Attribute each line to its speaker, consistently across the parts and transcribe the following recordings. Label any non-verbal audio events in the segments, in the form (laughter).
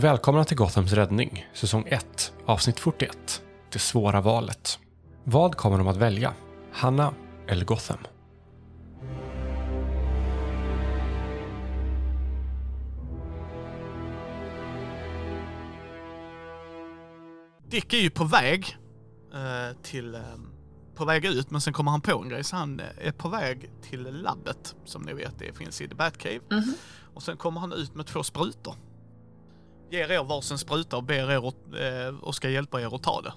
Speaker 1: Välkomna till Gothams räddning, säsong 1, avsnitt 41. Det svåra valet. Vad kommer de att välja? Hanna eller Gotham?
Speaker 2: Dick är ju på väg eh, till, eh, på väg ut men sen kommer han på en grej så han är på väg till labbet som ni vet det finns i The Batcave.
Speaker 3: Mhm.
Speaker 2: Och sen kommer han ut med två sprutor. Ger er varsin spruta och ber er att, eh, och ska hjälpa er att ta det.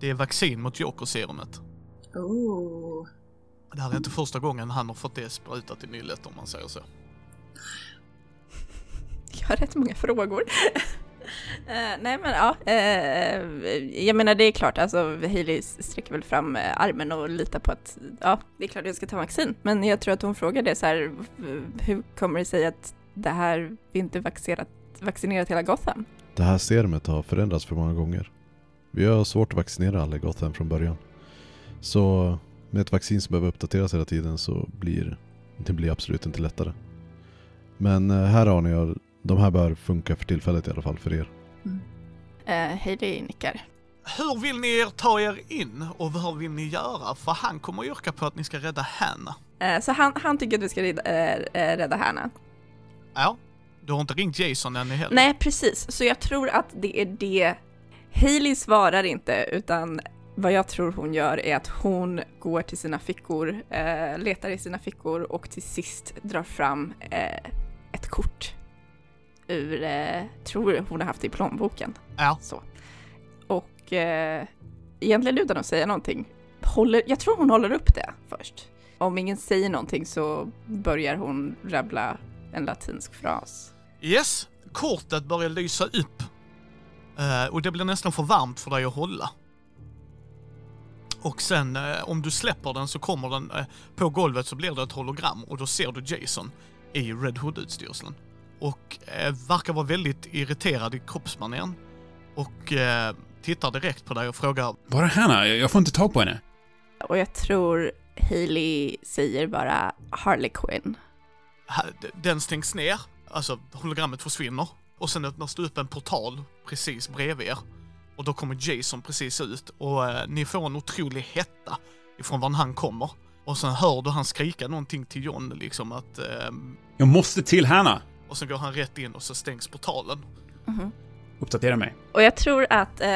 Speaker 2: Det är vaccin mot Joker-serumet.
Speaker 3: Oh.
Speaker 2: Det här är inte första gången han har fått det sprutat i nyllet om man säger så. (laughs)
Speaker 4: Jag har rätt många frågor. (laughs) Eh, nej men ja, eh, jag menar det är klart, alltså Hailey sträcker väl fram armen och litar på att ja, det är klart jag ska ta vaccin. Men jag tror att hon frågar det så här, hur kommer det sig att det här, vi inte vaccinerat, vaccinerat hela Gotham?
Speaker 5: Det här serumet har förändrats för många gånger. Vi har svårt att vaccinera alla i Gotham från början. Så med ett vaccin som behöver uppdateras hela tiden så blir det blir absolut inte lättare. Men eh, här har ni, de här bör funka för tillfället i alla fall för er.
Speaker 4: Eh, Hailey nickar.
Speaker 2: Hur vill ni er ta er in och vad vill ni göra? För han kommer yrka på att ni ska rädda Hanna.
Speaker 4: Eh, så han, han tycker att vi ska rädda, eh, eh, rädda Hanna.
Speaker 2: Ja, du har inte ringt Jason än heller?
Speaker 4: Nej, precis. Så jag tror att det är det. Hailey svarar inte, utan vad jag tror hon gör är att hon går till sina fickor, eh, letar i sina fickor och till sist drar fram eh, ett kort ur, eh, tror hon har haft det i plånboken.
Speaker 2: Ja.
Speaker 4: Så. Och eh, egentligen utan att säga någonting, håller, jag tror hon håller upp det först. Om ingen säger någonting så börjar hon rabbla en latinsk fras.
Speaker 2: Yes, kortet börjar lysa upp. Eh, och det blir nästan för varmt för dig att hålla. Och sen eh, om du släpper den så kommer den, eh, på golvet så blir det ett hologram och då ser du Jason i Red Hood-utstyrseln. Och verkar vara väldigt irriterad i kroppsmaneren. Och tittar direkt på dig och frågar
Speaker 6: Var är Hanna? Jag jag får inte tag på henne.
Speaker 4: Och jag tror Hailey säger bara Harley Quinn.
Speaker 2: Den stängs ner, alltså hologrammet försvinner. Och sen öppnas det upp en portal precis bredvid er. Och då kommer Jason precis ut och eh, ni får en otrolig hetta ifrån var han kommer. Och sen hör du han skrika någonting till John liksom att... Eh,
Speaker 6: Jag måste till Hanna!
Speaker 2: och sen går han rätt in och så stängs portalen.
Speaker 6: Uppdatera mig.
Speaker 4: Och jag tror att eh,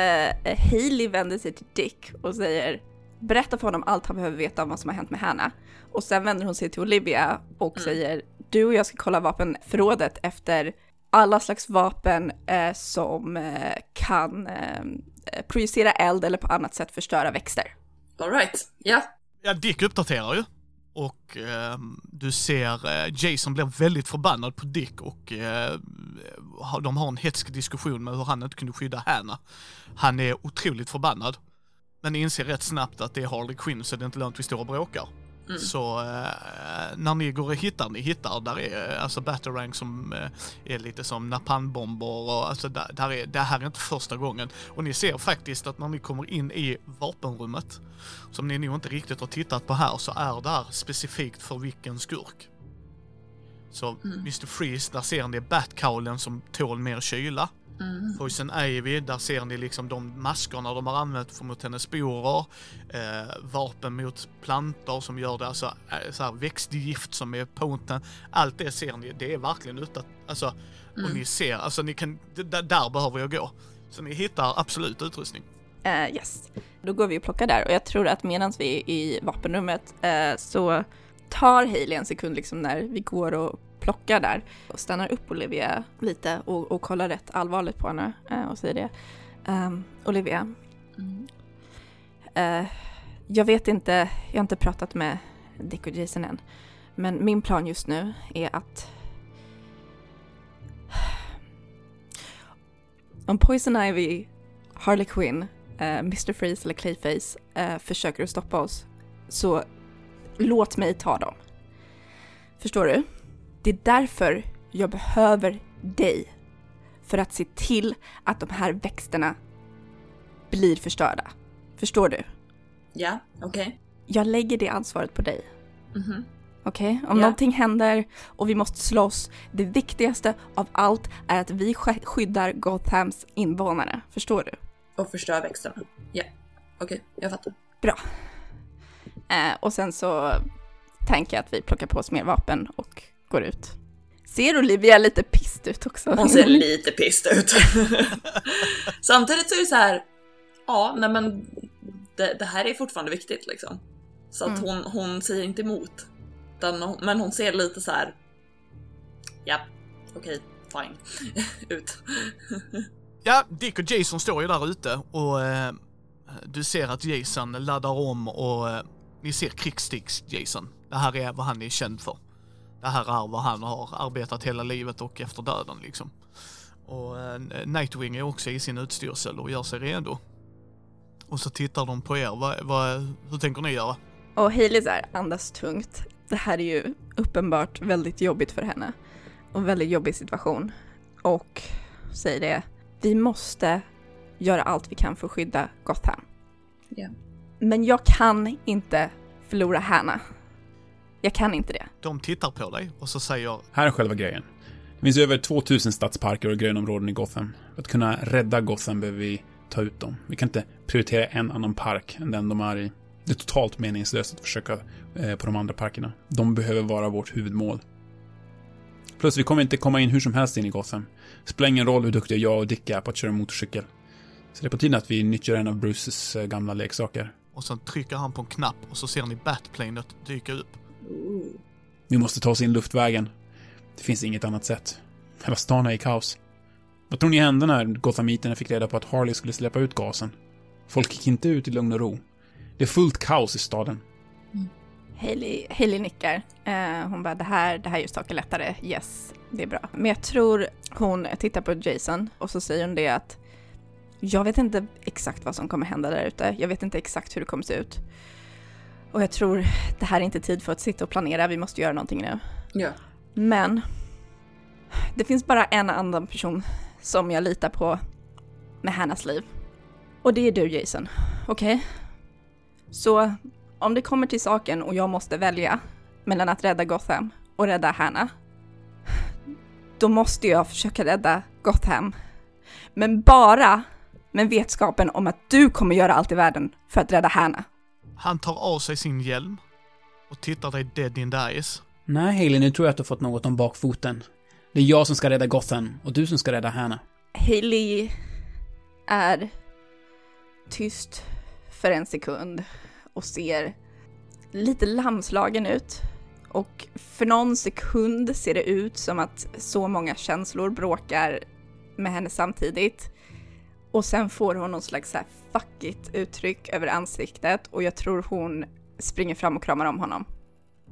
Speaker 4: Hailey vänder sig till Dick och säger berätta för honom allt han behöver veta om vad som har hänt med Hanna. Och sen vänder hon sig till Olivia och säger du och jag ska kolla vapenförrådet efter alla slags vapen eh, som eh, kan eh, projicera eld eller på annat sätt förstöra växter.
Speaker 3: Alright, ja.
Speaker 2: Ja, Dick uppdaterar ju. Och eh, du ser eh, Jason blir väldigt förbannad på Dick och eh, de har en hetsk diskussion med hur han inte kunde skydda Hanna. Han är otroligt förbannad. Men inser rätt snabbt att det är Harley Quinn så det är inte lönt vi står och bråkar.
Speaker 3: Mm.
Speaker 2: Så eh, när ni går och hittar, ni hittar, där är alltså Batarang som eh, är lite som napalmbomber och alltså där, där är, det här är inte första gången. Och ni ser faktiskt att när ni kommer in i vapenrummet, som ni nog inte riktigt har tittat på här, så är där specifikt för vilken skurk. Så
Speaker 3: Mm.
Speaker 2: Mr. Freeze, där ser ni Batcowlen som tål mer kyla.
Speaker 3: Mm.
Speaker 2: Poison Ivy, där ser ni liksom de maskerna de har använt för mot hennes sporer. Eh, vapen mot plantor som gör det, alltså eh, så här, växtgift som är potent. Allt det ser ni, det är verkligen ute alltså, och
Speaker 3: Mm.
Speaker 2: ni ser, alltså ni kan, där behöver jag gå. Så ni hittar absolut utrustning.
Speaker 4: Eh, yes. Då går vi och plockar där och jag tror att medan vi är i vapenrummet eh, så tar Hailey en sekund liksom när vi går och plockar där och stannar upp Olivia lite och, och kollar rätt allvarligt på henne eh, och säger det. Ehm, Olivia,
Speaker 3: Mm.
Speaker 4: eh, jag vet inte, jag har inte pratat med Dick och Jason än, men min plan just nu är att om Poison Ivy, Harley Quinn, eh, Mr. Freeze eller Clayface eh, försöker att stoppa oss, så låt mig ta dem. Förstår du? Det är därför jag behöver dig. För att se till att de här växterna blir förstörda. Förstår du?
Speaker 3: Ja, okej.
Speaker 4: Jag lägger det ansvaret på dig.
Speaker 3: Mhm.
Speaker 4: Okej? Om
Speaker 3: Ja.
Speaker 4: någonting händer och vi måste slåss, det viktigaste av allt är att vi sk- skyddar Gothams invånare. Förstår du?
Speaker 3: Och förstör växterna. Ja. Okej, jag fattar.
Speaker 4: Eh, och sen så tänker jag att vi plockar på oss mer vapen och går ut. Ser Olivia lite pist ut också?
Speaker 3: Hon ser (laughs) lite pissed ut. (laughs) Samtidigt så är det så här. Ja, nej men det, det här är fortfarande viktigt liksom. Så att
Speaker 4: Mm.
Speaker 3: hon, hon säger inte emot. Hon- men hon ser lite så här. Ja, okej, fine. (laughs) Ut.
Speaker 2: Ja, Dick och Jason står ju där ute och eh, du ser att Jason laddar om och eh, ni ser krigssticks Jason. Det här är vad han är känd för. Det här är vad han har arbetat hela livet och efter döden liksom. Och eh, Nightwing är också i sin utstyrsel och gör sig redo. Och så tittar de på er. Vad, vad, hur tänker ni göra?
Speaker 4: Och Hailey så här andas tungt. Det här är ju uppenbart väldigt jobbigt för henne. Och en väldigt jobbig situation. Och säger det, vi måste göra allt vi kan för att skydda Gotham.
Speaker 3: Ja.
Speaker 4: Men jag kan inte förlora Hanna. Jag kan inte det.
Speaker 2: De tittar på dig och så säger
Speaker 6: Här är själva grejen. Det finns över 2000 stadsparker och grönområden i Gotham. För att kunna rädda Gotham behöver vi ta ut dem. Vi kan inte prioritera en annan park än den de är i. Det är totalt meningslöst att försöka eh, på de andra parkerna. De behöver vara vårt huvudmål. Plus, vi kommer inte komma in hur som helst in i Gotham. Det spelar ingen roll hur duktiga jag och Dick är på att köra motorcykel. Så det är på tiden att vi nyttjar en av Bruces eh, gamla leksaker.
Speaker 2: och sen trycker han på en knapp och så ser ni Batplanet dyka upp.
Speaker 3: Ooh.
Speaker 6: Vi måste ta oss in luftvägen. Det finns inget annat sätt. Hela stan är i kaos. Vad tror ni hände när Gothamiterna fick reda på att Harley skulle släppa ut gasen? Folk gick inte ut i lugn och ro. Det är fullt kaos i staden. Mm.
Speaker 4: Hailey, Hailey nickar. Eh, hon bara, det här, det här gör saker lättare. Yes, det är bra. Men jag tror hon tittar på Jason och så säger hon det att jag vet inte exakt vad som kommer hända där ute. Jag vet inte exakt hur det kommer se ut. Och jag tror det här är inte tid för att sitta och planera. Vi måste göra någonting nu.
Speaker 3: Ja.
Speaker 4: Men det finns bara en annan person som jag litar på med Hannas liv. Och det är du Jason. Okej? Så om det kommer till saken och jag måste välja mellan att rädda Gotham och rädda Hanna. Då måste jag försöka rädda Gotham. Men bara med vetskapen om att du kommer göra allt i världen för att rädda Hanna.
Speaker 2: Han tar av sig sin hjälm och tittar dig dead in the eyes.
Speaker 7: Nej, Haley, nu tror jag att du har fått något om bakfoten. Det är jag som ska rädda Gotham och du som ska rädda Hanna.
Speaker 4: Hailey är tyst för en sekund och ser lite lamslagen ut. Och för någon sekund ser det ut som att så många känslor bråkar med henne samtidigt. Och sen får hon någon slags så här fuck it uttryck över ansiktet och jag tror hon springer fram och kramar om honom.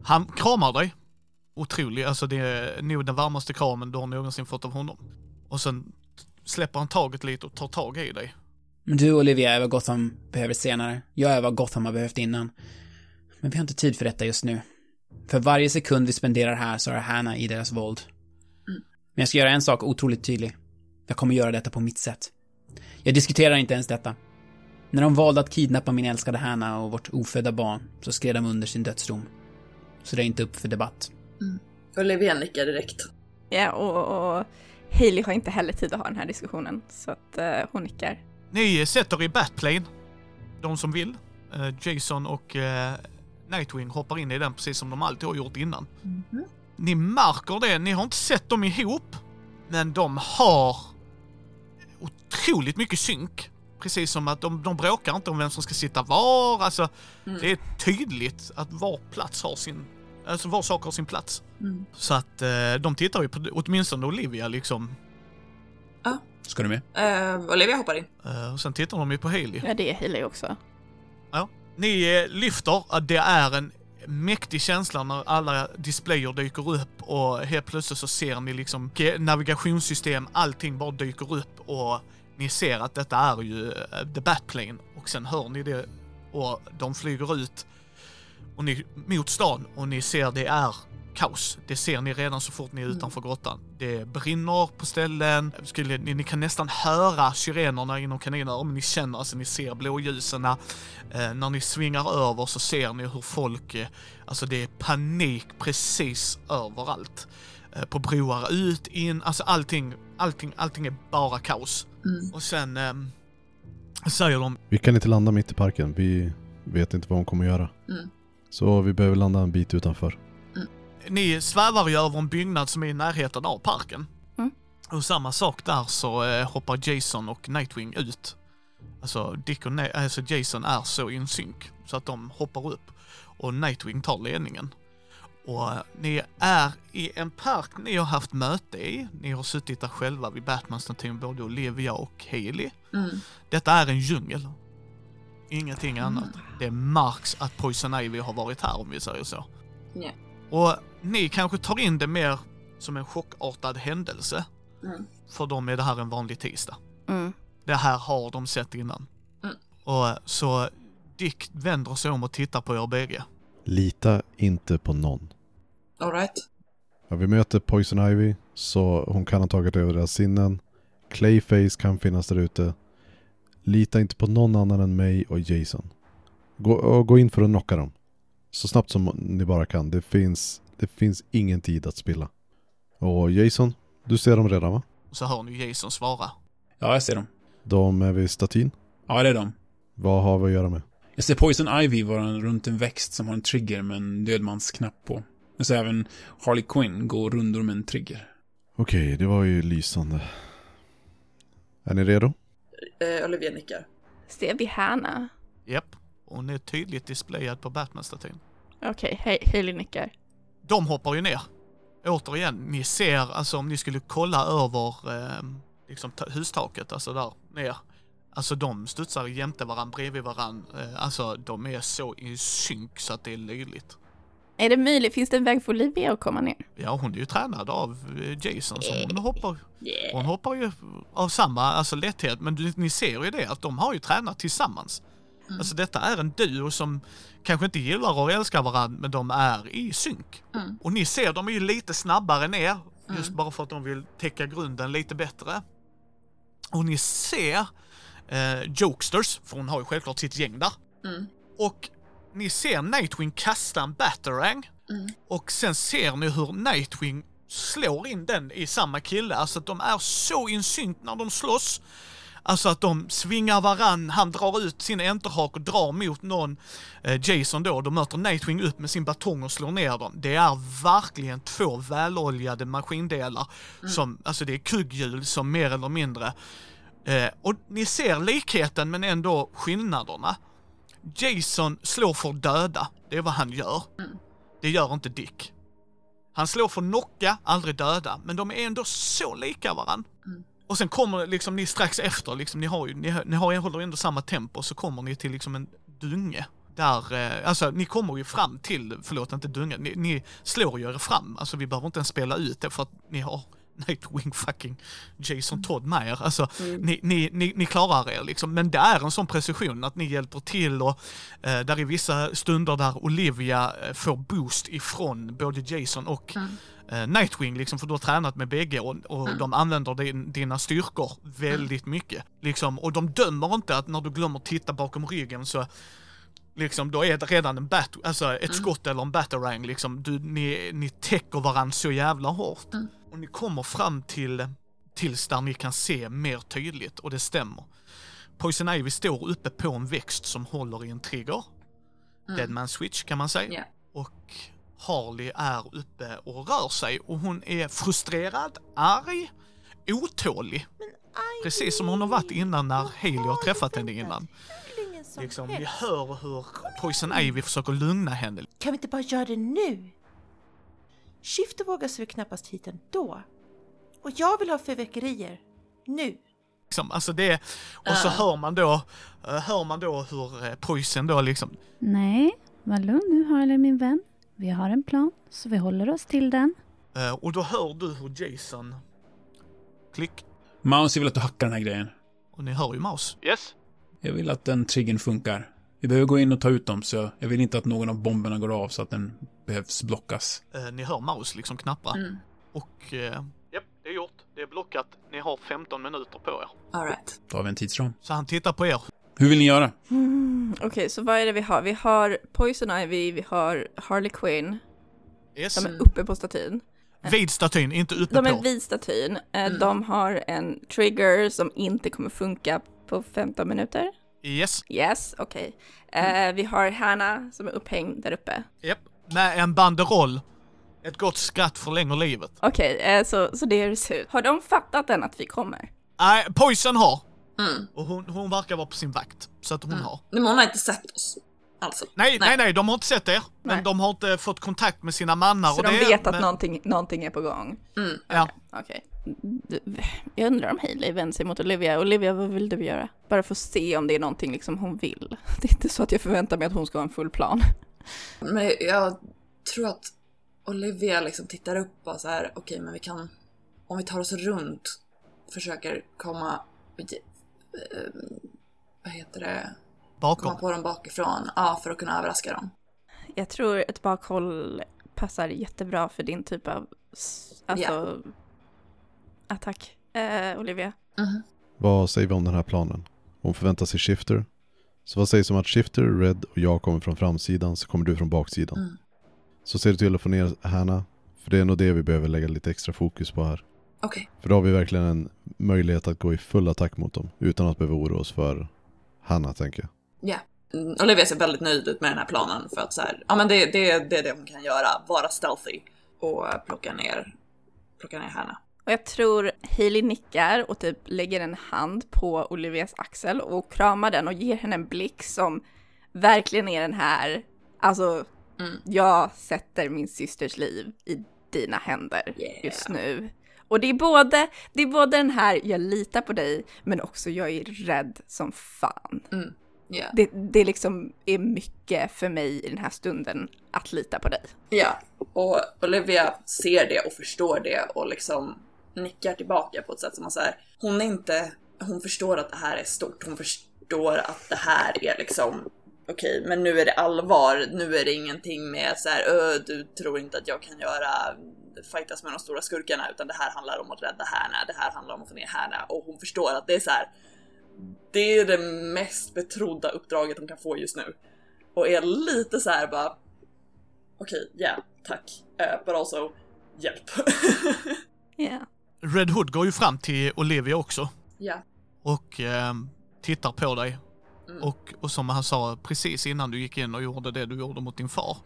Speaker 2: Han kramar dig. Otrolig, alltså det är nog den varmaste kramen du har någonsin fått av honom. Och sen släpper han taget lite och tar tag i dig.
Speaker 7: Men du, Olivia, är vad Gotham behöver senare. Jag är vad Gotham har behövt innan. Men vi har inte tid för detta just nu. För varje sekund vi spenderar här så är Hanna i deras våld. Men jag ska göra en sak otroligt tydlig. Jag kommer göra detta på mitt sätt. Jag diskuterar inte ens detta. När de valde att kidnappa min älskade Hanna och vårt ofödda barn så skrev de under sin dödsdom. Så det är inte upp för debatt.
Speaker 3: Olivia nickar direkt.
Speaker 4: Ja, och, och Hailey har inte heller tid att ha den här diskussionen så att eh, hon nickar.
Speaker 2: Ni sätter i Batplane, de som vill. Eh, Jason och eh, Nightwing hoppar in i den precis som de alltid har gjort innan. Ni märker det, ni har inte sett dem ihop, men de har otroligt mycket synk. Precis som att de, de bråkar inte om vem som ska sitta var, alltså det är tydligt att var plats har sin, alltså var sak har sin plats.
Speaker 3: Mm.
Speaker 2: Så att eh, de tittar ju på åtminstone Olivia liksom,
Speaker 6: Ska du med?
Speaker 3: Eh, Olivia hoppar in.
Speaker 2: eh, och sen tittar de ju på Haley.
Speaker 4: Ja, det är Hailey också.
Speaker 2: Ni eh, lyfter att det är en mäktig känsla när alla displayer dyker upp och helt plötsligt så ser ni liksom navigationssystem, allting bara dyker upp och ni ser att detta är ju eh, The Batplane och sen hör ni det och de flyger ut och ni, mot stan och ni ser det är kaos. Det ser ni redan så fort ni är utanför grottan. Det brinner på ställen. Skulle, ni, ni kan nästan höra syrenerna inom kaninöron, men ni känner, alltså ni ser blåljusen. Eh, när ni svingar över så ser ni hur folk, eh, alltså det är panik precis överallt. Eh, på broar, ut, in, alltså allting, allting, allting är bara kaos.
Speaker 3: Mm.
Speaker 2: Och sen eh, säger de,
Speaker 5: Vi kan inte landa mitt i parken. Vi vet inte vad hon kommer göra.
Speaker 3: Mm.
Speaker 5: Så vi behöver landa en bit utanför.
Speaker 2: Ni svävar ju över en byggnad som är i närheten av parken.
Speaker 4: Mm.
Speaker 2: Och samma sak där så eh, hoppar Jason och Nightwing ut. Alltså, Dick och alltså Jason är så in sync så att de hoppar upp och Nightwing tar ledningen. Och eh, ni är i en park ni har haft möte i. Ni har suttit där själva vid Batman-statyn, både Olivia och Haley.
Speaker 3: Mm.
Speaker 2: Detta är en djungel. Ingenting annat. Det märks att Poison Ivy har varit här om vi säger så.
Speaker 3: Ja.
Speaker 2: Och ni kanske tar in det mer som en chockartad händelse.
Speaker 3: Mm.
Speaker 2: För dem är det här en vanlig tisdag.
Speaker 4: Mm.
Speaker 2: Det här har de sett innan.
Speaker 3: Mm.
Speaker 2: Och så Dick vänder sig om och tittar på er bägge.
Speaker 5: Lita inte på någon.
Speaker 3: Alright.
Speaker 5: Ja, vi möter Poison Ivy, så hon kan ha tagit över deras sinnen. Clayface kan finnas där ute. Lita inte på någon annan än mig och Jason. Gå, och gå in för att knocka dem. Så snabbt som ni bara kan. Det finns, det finns ingen tid att spilla. Och Jason, du ser dem redan va?
Speaker 2: Och så hör ni Jason svara.
Speaker 6: Ja, jag ser dem.
Speaker 5: De är vid statyn.
Speaker 6: Ja, det är de.
Speaker 5: Vad har vi att göra med?
Speaker 6: Jag ser Poison Ivy vara runt en växt som har en trigger med en dödmansknapp på. Jag ser även Harley Quinn gå rundor med en trigger.
Speaker 5: Okej, det var ju lysande. Är ni redo?
Speaker 3: Eh, Olivia nickar.
Speaker 4: Ser vi Hanna?
Speaker 2: Japp. Hon är tydligt displayad på Batman-statyn.
Speaker 4: Okej, okay, Hailey nickar.
Speaker 2: De hoppar ju ner. Återigen, ni ser, alltså om ni skulle kolla över eh, liksom ta- hustaket, alltså där ner. Alltså de studsar jämte varandra, bredvid varandra. Eh, alltså de är så i synk så att det är löjligt.
Speaker 4: Är det möjligt, finns det en väg för Olivia att komma ner?
Speaker 2: Ja, hon är ju tränad av eh, Jason så hon hoppar, hon hoppar ju av samma alltså, lätthet. Men ni ser ju det att de har ju tränat tillsammans.
Speaker 3: Mm.
Speaker 2: Alltså detta är en duo som kanske inte gillar och älskar varandra men de är i synk.
Speaker 3: Mm.
Speaker 2: Och ni ser, de är ju lite snabbare ner. Just
Speaker 3: Mm.
Speaker 2: bara för att de vill täcka grunden lite bättre. Och ni ser eh, Jokesters, för hon har ju självklart sitt gäng där.
Speaker 3: Mm.
Speaker 2: Och ni ser Nightwing kasta en Batarang.
Speaker 3: Mm.
Speaker 2: Och sen ser ni hur Nightwing slår in den i samma kille. Alltså att de är så in sync när de slåss. Alltså att de svingar varann, han drar ut sin enterhak och drar mot någon, eh, Jason då, då möter Nightwing upp med sin batong och slår ner dem. Det är verkligen två väloljade maskindelar som, alltså det är kugghjul som mer eller mindre. Eh, och ni ser likheten men ändå skillnaderna. Jason slår för döda, det är vad han gör. Det gör inte Dick. Han slår för knocka, aldrig döda, men de är ändå så lika varann. Och sen kommer liksom ni strax efter, liksom, ni har ju, ni, ni har, håller ändå samma tempo, så kommer ni till liksom en dunge. Där, eh, alltså ni kommer ju fram till, förlåt inte dunge, ni, ni slår ju er fram, alltså vi behöver inte ens spela ut det för att ni har Nightwing fucking Jason Todd med er. Alltså, ni, ni, ni, ni klarar er liksom. Men det är en sån precision att ni hjälper till och eh, där är vissa stunder där Olivia eh, får boost ifrån både Jason och eh, Nightwing liksom, för du har tränat med bägge och, och de använder din, dina styrkor väldigt mycket. Liksom, och de dömer inte att när du glömmer titta bakom ryggen så Liksom, då är det redan en bat, alltså ett skott eller en batarang liksom. Du, ni, ni täcker varandra så jävla hårt. Och ni kommer fram till, tills där ni kan se mer tydligt och det stämmer. Poison Ivy står uppe på en växt som håller i en trigger. Deadman switch kan man säga.
Speaker 3: Ja.
Speaker 2: Och Harley är uppe och rör sig och hon är frustrerad, arg, otålig. Precis som hon har varit innan när Haley har träffat henne innan. Liksom, vi hör hur Poison Ivy försöker lugna henne.
Speaker 8: Kan vi inte bara göra det nu? Skifte vågar sig knappast hit ändå. Och jag vill ha fyrverkerier. Nu.
Speaker 2: Liksom, alltså det, och så hör man då, eh, hör man då hur eh, Poison då liksom,
Speaker 9: Nej, var lugn nu Harley min vän. Vi har en plan, så vi håller oss till den.
Speaker 2: eh, och då hör du hur Jason, klick,
Speaker 6: Mouse, jag vill att du hackar den här grejen.
Speaker 2: och ni hör ju Maus. Yes.
Speaker 6: Jag vill att den triggern funkar. Vi behöver gå in och ta ut dem, så jag, vill inte att någon av bomberna går av så att den behövs blockas.
Speaker 2: Eh, ni hör Maus liksom knappra.
Speaker 3: Mm.
Speaker 2: Och... Eh, japp, det är gjort. Det är blockat. Ni har 15 minuter på er.
Speaker 3: Alright.
Speaker 6: Då har vi en tidsram.
Speaker 2: Så han tittar på er.
Speaker 6: Hur vill ni göra?
Speaker 4: Mm, (clears throat) Okej, så vad är det vi har? Vi har Poison Ivy, vi har Harley Quinn.
Speaker 2: Yes.
Speaker 4: De är uppe på statyn.
Speaker 2: Vid statyn, inte uppe
Speaker 4: De är
Speaker 2: på.
Speaker 4: vid statyn. Eh,
Speaker 3: Mm.
Speaker 4: De har en trigger som inte kommer funka på 15 minuter.
Speaker 2: Yes.
Speaker 4: Yes, okej. Eh, vi har Hanna som är upphängd där uppe.
Speaker 2: Japp. Med en banderoll. Ett gott skratt förlänger livet.
Speaker 4: Okej, eh, så, så det är det ser ut. Har de fattat än att vi kommer?
Speaker 2: Nej, Poison har.
Speaker 3: Mm.
Speaker 2: Och hon, hon verkar vara på sin vakt. Så att hon har.
Speaker 3: Men hon har inte sett oss. Alltså.
Speaker 2: Nej, nej, nej, de har inte sett er. Men
Speaker 4: Nej.
Speaker 2: de har inte fått kontakt med sina mannar
Speaker 4: Så
Speaker 2: och
Speaker 4: de
Speaker 2: det.
Speaker 4: vet att
Speaker 2: men,
Speaker 4: någonting, någonting är på gång?
Speaker 3: Mm.
Speaker 2: Ja.
Speaker 4: Okej. Du- Jag undrar om Hailey vänder sig mot Olivia. Olivia, vad vill du göra? Bara för att se om det är någonting liksom hon vill. (laughs) Det är inte så att jag förväntar mig att hon ska ha en full plan.
Speaker 3: Men jag tror att Olivia liksom tittar upp och så här, okej men vi kan, om vi tar oss runt, försöker komma, vad heter det, komma
Speaker 2: Bakom.
Speaker 3: på dem bakifrån, ja för att kunna överraska dem.
Speaker 4: Jag tror ett bakhåll passar jättebra för din typ av alltså, attack, eh, Olivia.
Speaker 5: Vad säger vi om den här planen? Hon förväntar sig Shifter. Så vad sägs om att Shifter, Red och jag kommer från framsidan så kommer du från baksidan.
Speaker 3: Mm.
Speaker 5: Så ser du till att få ner Hanna. För det är nog det vi behöver lägga lite extra fokus på här.
Speaker 3: Okej.
Speaker 5: För då har vi verkligen en möjlighet att gå i full attack mot dem. Utan att behöva oroa oss för Hanna tänker jag.
Speaker 3: Ja. Mm, Olivia ser väldigt nöjd ut med den här planen för att så här, ja men det, det, det är det hon kan göra, vara stealthy och plocka ner, plocka ner henne.
Speaker 4: Och jag tror Hailey nickar och typ lägger en hand på Olivias axel och kramar den och ger henne en blick som verkligen är den här, alltså
Speaker 3: Mm.
Speaker 4: jag sätter min systers liv i dina händer
Speaker 3: Yeah.
Speaker 4: just nu. Och det är både, det är både den här, jag litar på dig, men också jag är rädd som fan.
Speaker 3: Ja.
Speaker 4: Det, det liksom är mycket för mig i den här stunden att lita på dig.
Speaker 3: Ja, och Olivia ser det och förstår det och liksom nickar tillbaka på ett sätt som så här, hon är inte, hon förstår att det här är stort, hon förstår att det här är liksom okej, men nu är det allvar, nu är det ingenting med så här, "Ö, du tror inte att jag kan göra fightas med de stora skurkarna utan det här handlar om att rädda Härna, det här handlar om att få ner Härna och hon förstår att det är så här. Det är det mest betrodda uppdraget hon kan få just nu. Och är lite så här bara okej, ja, tack. Uh, but also, hjälp. (laughs)
Speaker 4: Ja.
Speaker 2: Red Hood går ju fram till Olivia också.
Speaker 3: ja.
Speaker 2: Och eh, tittar på dig.
Speaker 3: Mm.
Speaker 2: Och, och som han sa precis innan du gick in och gjorde det du gjorde mot din far.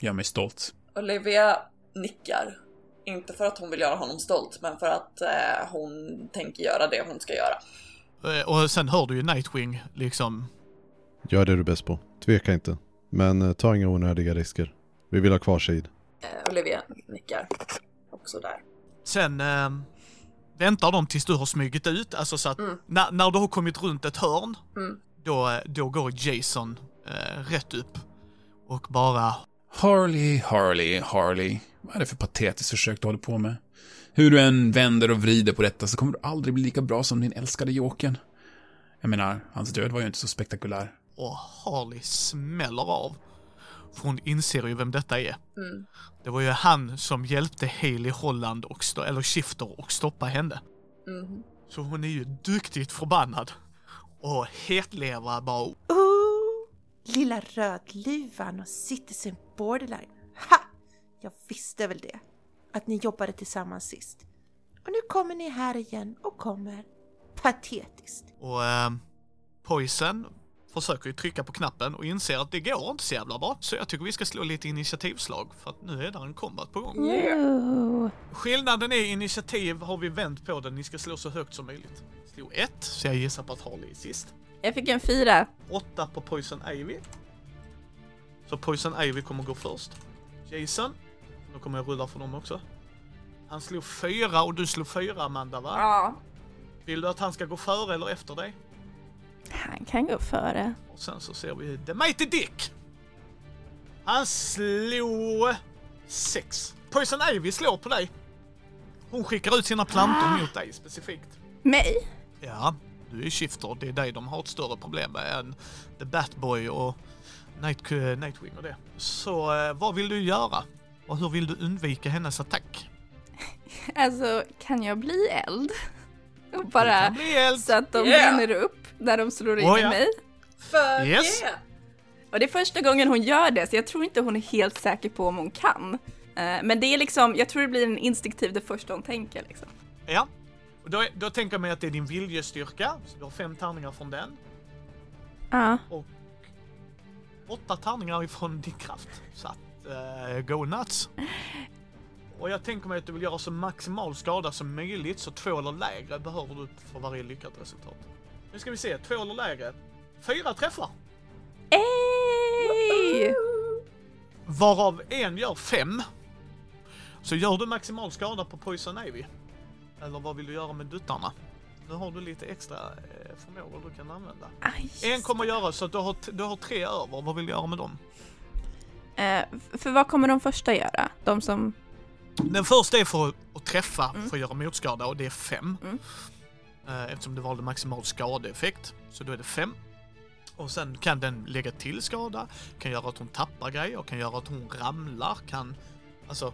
Speaker 6: Gör mig stolt.
Speaker 3: Olivia nickar. Inte för att hon vill göra honom stolt, men för att eh, hon tänker göra det hon ska göra.
Speaker 2: Eh, och sen hör du ju Nightwing liksom.
Speaker 5: Gör det du är bäst på. Tveka inte. Men eh, ta inga onödiga risker. Vi vill ha kvar Shade.
Speaker 3: Eh, Olivia nickar. Också där.
Speaker 2: Sen eh, väntar de tills du har smugit ut. Alltså så att
Speaker 3: Mm.
Speaker 2: när, när du har kommit runt ett hörn.
Speaker 3: Mm.
Speaker 2: Då, eh, då går Jason eh, rätt upp. Och bara
Speaker 6: Harley, Harley, Harley. Vad är det för patetiskt försök du håller på med? Hur du än vänder och vrider på detta så kommer du aldrig bli lika bra som din älskade Jokern. Jag menar, hans död var ju inte så spektakulär.
Speaker 2: och Harley smäller av. För hon inser ju vem detta är.
Speaker 3: Mm.
Speaker 2: Det var ju han som hjälpte Haley Holland och eller Shifter och stoppa henne.
Speaker 3: Mhm.
Speaker 2: Så hon är ju duktigt förbannad. Och hetlevrad bara
Speaker 8: Oh, lilla rödluvan och Citizen Borderline. Ha! Jag visste väl det. Att ni jobbade tillsammans sist. Och nu kommer ni här igen och kommer. Patetiskt.
Speaker 2: Och eh, Poison försöker ju trycka på knappen och inser att det går inte så jävla bra. Så jag tycker vi ska slå lite initiativslag för att nu är där en combat på gång.
Speaker 9: Ooh.
Speaker 2: Skillnaden är initiativ har vi vänt på den. Ni ska slå så högt som möjligt. Slå ett, så jag gissar på att Harley är sist.
Speaker 4: Jag fick en fyra.
Speaker 2: Åtta på Poison Ivy. Så Poison Ivy kommer gå först. Jason. Då kommer jag rulla för dem också. Han slog fyra och du slog fyra Amanda va?
Speaker 4: Ja.
Speaker 2: Vill du att han ska gå före eller efter dig?
Speaker 4: Han kan gå före.
Speaker 2: Och sen så ser vi The Mighty Dick. Han slog sex. Poison Ivy slår på dig. Hon skickar ut sina plantor mot dig specifikt.
Speaker 4: Mig?
Speaker 2: Ja. Du är Shifter, det är dig de har ett större problem med än The Batboy och Night, Nightwing och det. Så eh, vad vill du göra? Och hur vill du undvika hennes attack? (laughs)
Speaker 4: Alltså, kan jag bli eld? (laughs) Och bara
Speaker 2: eld.
Speaker 4: så att de
Speaker 3: Yeah.
Speaker 4: brinner upp när de slår in
Speaker 2: Oh,
Speaker 4: i
Speaker 2: ja.
Speaker 4: mig.
Speaker 3: Fuck
Speaker 2: Yes.
Speaker 3: yeah!
Speaker 4: Och det är första gången hon gör det, så jag tror inte hon är helt säker på om hon kan. Eh, Men det är liksom, jag tror det blir en instinktiv det första hon tänker liksom.
Speaker 2: Ja. Och då, då tänker jag mig att det är din viljestyrka, så du har fem tärningar från den.
Speaker 4: Ja.
Speaker 2: åtta tärningar ifrån din kraft. Så att, uh, go nuts. Och jag tänker mig att du vill göra så maximal skada som möjligt, så två eller lägre behöver du för varje lyckat resultat. Nu ska vi se, två eller lägre. Fyra träffar!
Speaker 4: Ey!
Speaker 2: Varav en gör fem. Så gör du maximal skada på Poison Ivy. Eller vad vill du göra med duttarna? Nu har du lite extra eh, förmågor du kan använda.
Speaker 4: Aj,
Speaker 2: En kommer göra så att du har, du har tre över. Vad vill du göra med dem?
Speaker 4: Eh, för vad kommer de första göra? De som...
Speaker 2: Den första är för att träffa,
Speaker 4: Mm.
Speaker 2: för att göra motskada och det är fem.
Speaker 4: Mm.
Speaker 2: Eh, Eftersom du valde maximal skadeeffekt, så då är det fem. Och sen kan den lägga till skada, kan göra att hon tappar grejer, kan göra att hon ramlar, kan... Alltså,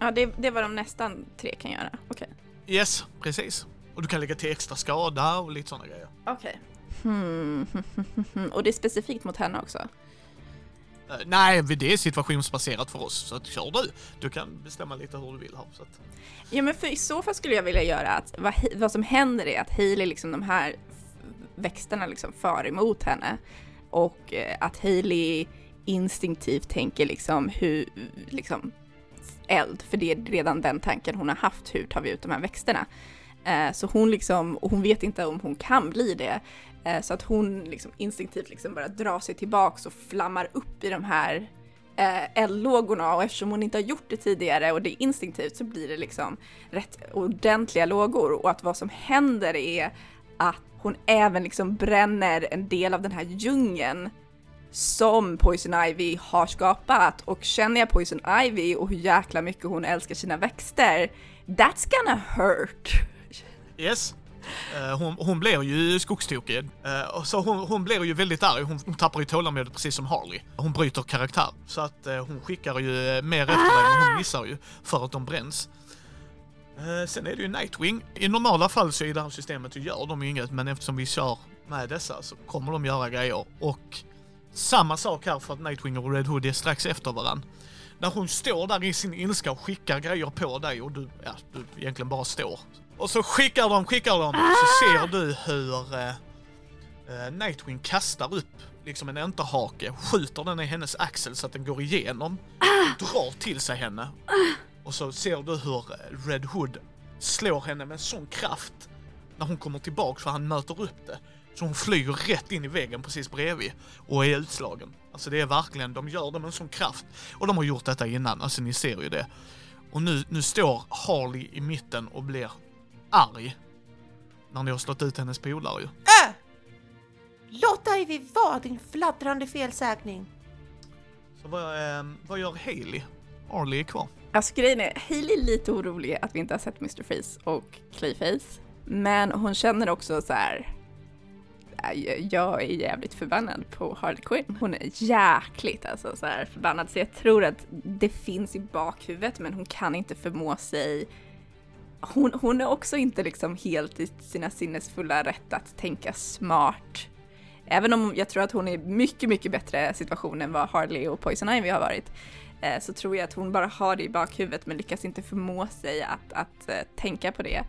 Speaker 4: Ja, det, det var de nästan tre kan göra. Okej.
Speaker 2: yes, precis. Och du kan lägga till extra skada och lite sådana grejer.
Speaker 4: Okej. Hmm. (laughs) Och det är specifikt mot henne också?
Speaker 2: Eh, nej, det är situationsbaserat för oss, så att kör du. Du kan bestämma lite hur du vill här. Så att,
Speaker 4: Ja men för i så fall skulle jag vilja göra att vad, vad som händer är att Hailey liksom de här växterna liksom far emot henne och eh, att Hailey instinktivt tänker liksom hur, liksom eld, för det är redan den tanken hon har haft, hur tar vi ut de här växterna? Eh, så hon liksom, och hon vet inte om hon kan bli det, Eh, så att hon liksom instinktivt liksom bara drar sig tillbaks och flammar upp i de här eh, eldlågorna och eftersom hon inte har gjort det tidigare och det är instinktivt så blir det liksom rätt ordentliga lågor och att vad som händer är att hon även liksom bränner en del av den här djungeln som Poison Ivy har skapat och känner jag Poison Ivy och hur jäkla mycket hon älskar sina växter, that's gonna hurt.
Speaker 2: yes. Eh, hon, hon blir ju skogstokig. Eh, så hon, hon blir ju väldigt arg. Hon, hon tappar ju tålamodet precis som Harley. Hon bryter karaktär. Så att eh, hon skickar ju mer efter dig, men hon missar ju för att de bränns. Sen är det ju Nightwing. I normala fall så i det här systemet så gör de ju inget, men eftersom vi kör med dessa så kommer de göra grejer. Och samma sak här för att Nightwing och Red Hood är strax efter varann. När hon står där i sin ilska och skickar grejer på dig och du, ja, du egentligen bara står. Och så skickar de, skickar de, så ser du hur eh, eh, Nightwing kastar upp liksom en enterhake, skjuter den i hennes axel så att den går igenom, drar till sig henne. Och så ser du hur eh, Red Hood slår henne med sån kraft när hon kommer tillbaka för han möter upp det. Så hon flyger rätt in i väggen precis bredvid och är utslagen. Alltså det är verkligen, de gör det med en sån kraft. Och de har gjort detta innan, alltså ni ser ju det. Och nu, nu står Harley i mitten och blir arg. När ni har slått ut hennes polare ju.
Speaker 8: Äh! Låt Ivy vara din fladdrande felsägning.
Speaker 2: Så vad, eh, vad gör Haley? Harley är kvar.
Speaker 4: Alltså grejen är, Hailey är lite orolig att vi inte har sett Mr. Freeze och Clayface. Men hon känner också så här. "Äh, Jag är jävligt förbannad på Harley Quinn. Hon är jäkligt alltså så här förbannad. Så jag tror att det finns i bakhuvudet men hon kan inte förmå sig. Hon, hon är också inte liksom helt i sina sinnesfulla rätt att tänka smart. Även om jag tror att hon är i mycket, mycket bättre situation än vad Harley och Poison Ivy har varit eh, så tror jag att hon bara har det i bakhuvudet men lyckas inte förmå sig att, att eh, tänka på det.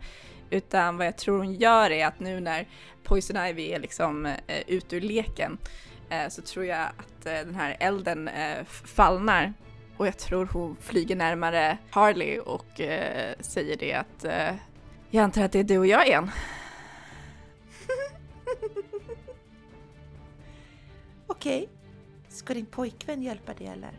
Speaker 4: Utan vad jag tror hon gör är att nu när Poison Ivy är liksom eh, ute ur leken eh, så tror jag att den här elden fallnar och jag tror hon flyger närmare Harley och eh, säger det att eh, jag antar att det är du och jag igen. (laughs)
Speaker 8: Okej. Ska din pojkvän hjälpa dig eller?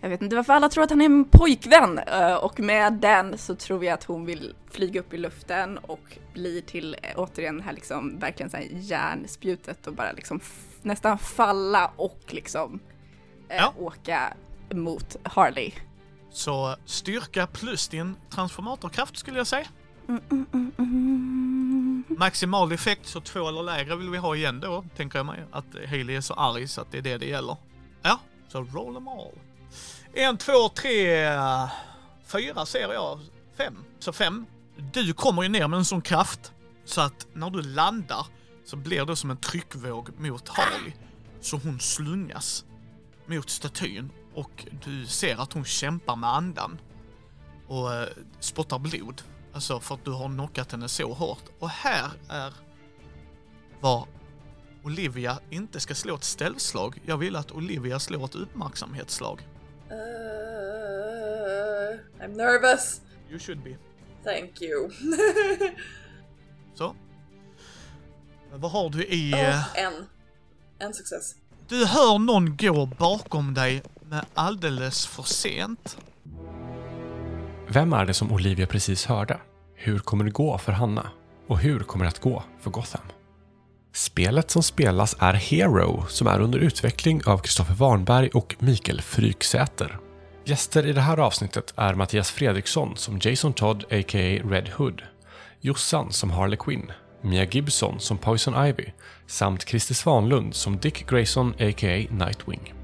Speaker 4: Jag vet inte varför alla tror att han är en pojkvän eh, och med den så tror jag att hon vill flyga upp i luften och blir till eh, återigen det här liksom verkligen så här järnspjutet och bara liksom nästan falla och liksom
Speaker 2: Ja.
Speaker 4: åka mot Harley.
Speaker 2: Så styrka plus din transformatorkraft skulle jag säga.
Speaker 4: Mm, mm, mm, mm.
Speaker 2: Maximal effekt, så två eller lägre vill vi ha igen då, tänker jag mig. Att Haley är så arg så att det är det det gäller. Ja, så roll them all. En, två, tre, fyra ser jag. Fem. Så fem. Du kommer ju ner med en sån kraft så att när du landar så blir det som en tryckvåg mot Harley. Så hon slungas mot statyn och du ser att hon kämpar med andan och eh, spottar blod. Alltså för att du har knockat henne så hårt. Och här är var Olivia inte ska slå ett ställslag. Jag vill att Olivia slår ett uppmärksamhetsslag.
Speaker 3: Uh, I'm nervous.
Speaker 2: You should be.
Speaker 3: Thank you. (laughs)
Speaker 2: Så. Vad har du i...
Speaker 3: oh, en. En success.
Speaker 2: Du hör någon gå bakom dig med alldeles för sent.
Speaker 1: Vem är det som Olivia precis hörde? Hur kommer det gå för Hanna? Och hur kommer det att gå för Gotham? Spelet som spelas är Hero som är under utveckling av Kristoffer Warnberg och Mikael Fryksäter. Gäster i det här avsnittet är Mattias Fredriksson som Jason Todd a.k.a. Red Hood, Jossan som Harley Quinn, Mia Gibson som Poison Ivy samt Christer Svanlund som Dick Grayson a.k.a. Nightwing.